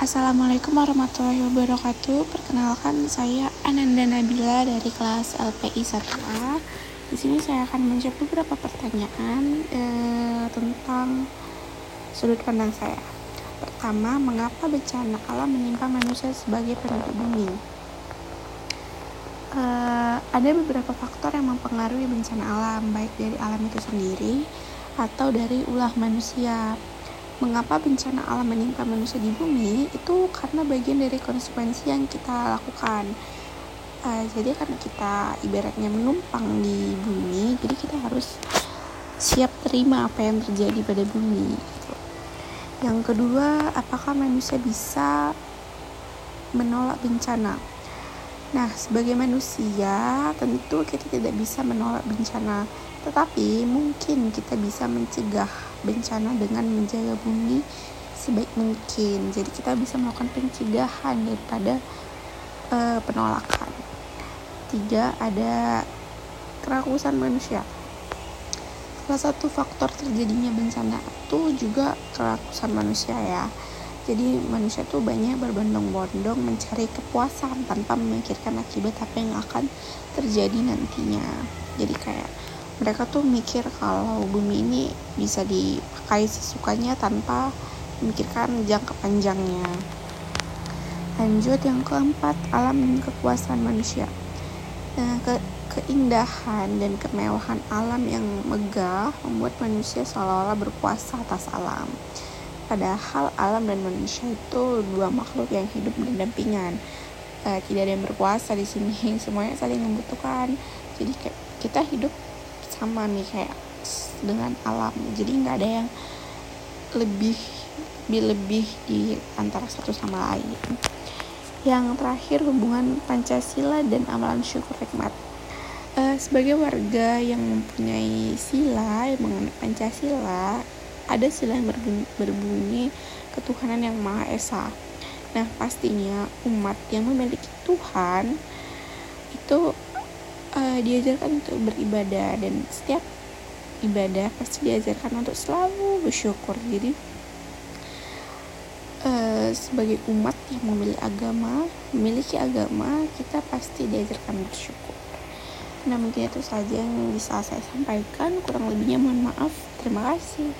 Assalamualaikum warahmatullahi wabarakatuh. Perkenalkan saya Ananda Nabila dari kelas LPI 1A. Di sini saya akan menjawab beberapa pertanyaan eh, tentang sudut pandang saya. Pertama, mengapa bencana alam menimpa manusia sebagai penduduk bumi? Eh, ada beberapa faktor yang mempengaruhi bencana alam, baik dari alam itu sendiri atau dari ulah manusia mengapa bencana alam menimpa manusia di bumi itu karena bagian dari konsekuensi yang kita lakukan uh, jadi karena kita ibaratnya menumpang di bumi jadi kita harus siap terima apa yang terjadi pada bumi gitu. yang kedua apakah manusia bisa menolak bencana Nah, sebagai manusia, tentu kita tidak bisa menolak bencana, tetapi mungkin kita bisa mencegah bencana dengan menjaga bumi sebaik mungkin. Jadi, kita bisa melakukan pencegahan daripada uh, penolakan. Tidak ada kerakusan manusia. Salah satu faktor terjadinya bencana itu juga kerakusan manusia ya jadi manusia tuh banyak berbondong-bondong mencari kepuasan tanpa memikirkan akibat apa yang akan terjadi nantinya. Jadi kayak mereka tuh mikir kalau bumi ini bisa dipakai sesukanya tanpa memikirkan jangka panjangnya. Lanjut yang keempat alam dan kekuasaan manusia. Nah, ke keindahan dan kemewahan alam yang megah membuat manusia seolah-olah berkuasa atas alam Padahal alam dan manusia itu dua makhluk yang hidup berdampingan. Uh, tidak ada yang berkuasa di sini, semuanya saling membutuhkan. Jadi kayak kita hidup sama nih kayak dengan alam. Jadi nggak ada yang lebih lebih lebih di antara satu sama lain. Yang terakhir hubungan Pancasila dan amalan syukur hikmat. Uh, sebagai warga yang mempunyai sila mengenai Pancasila ada sila yang berbunyi, ketuhanan yang Maha Esa. Nah, pastinya umat yang memiliki Tuhan itu uh, diajarkan untuk beribadah dan setiap ibadah pasti diajarkan untuk selalu bersyukur. Jadi uh, sebagai umat yang memiliki agama, memiliki agama, kita pasti diajarkan bersyukur. Nah, mungkin itu saja yang bisa saya sampaikan. Kurang lebihnya mohon maaf. Terima kasih.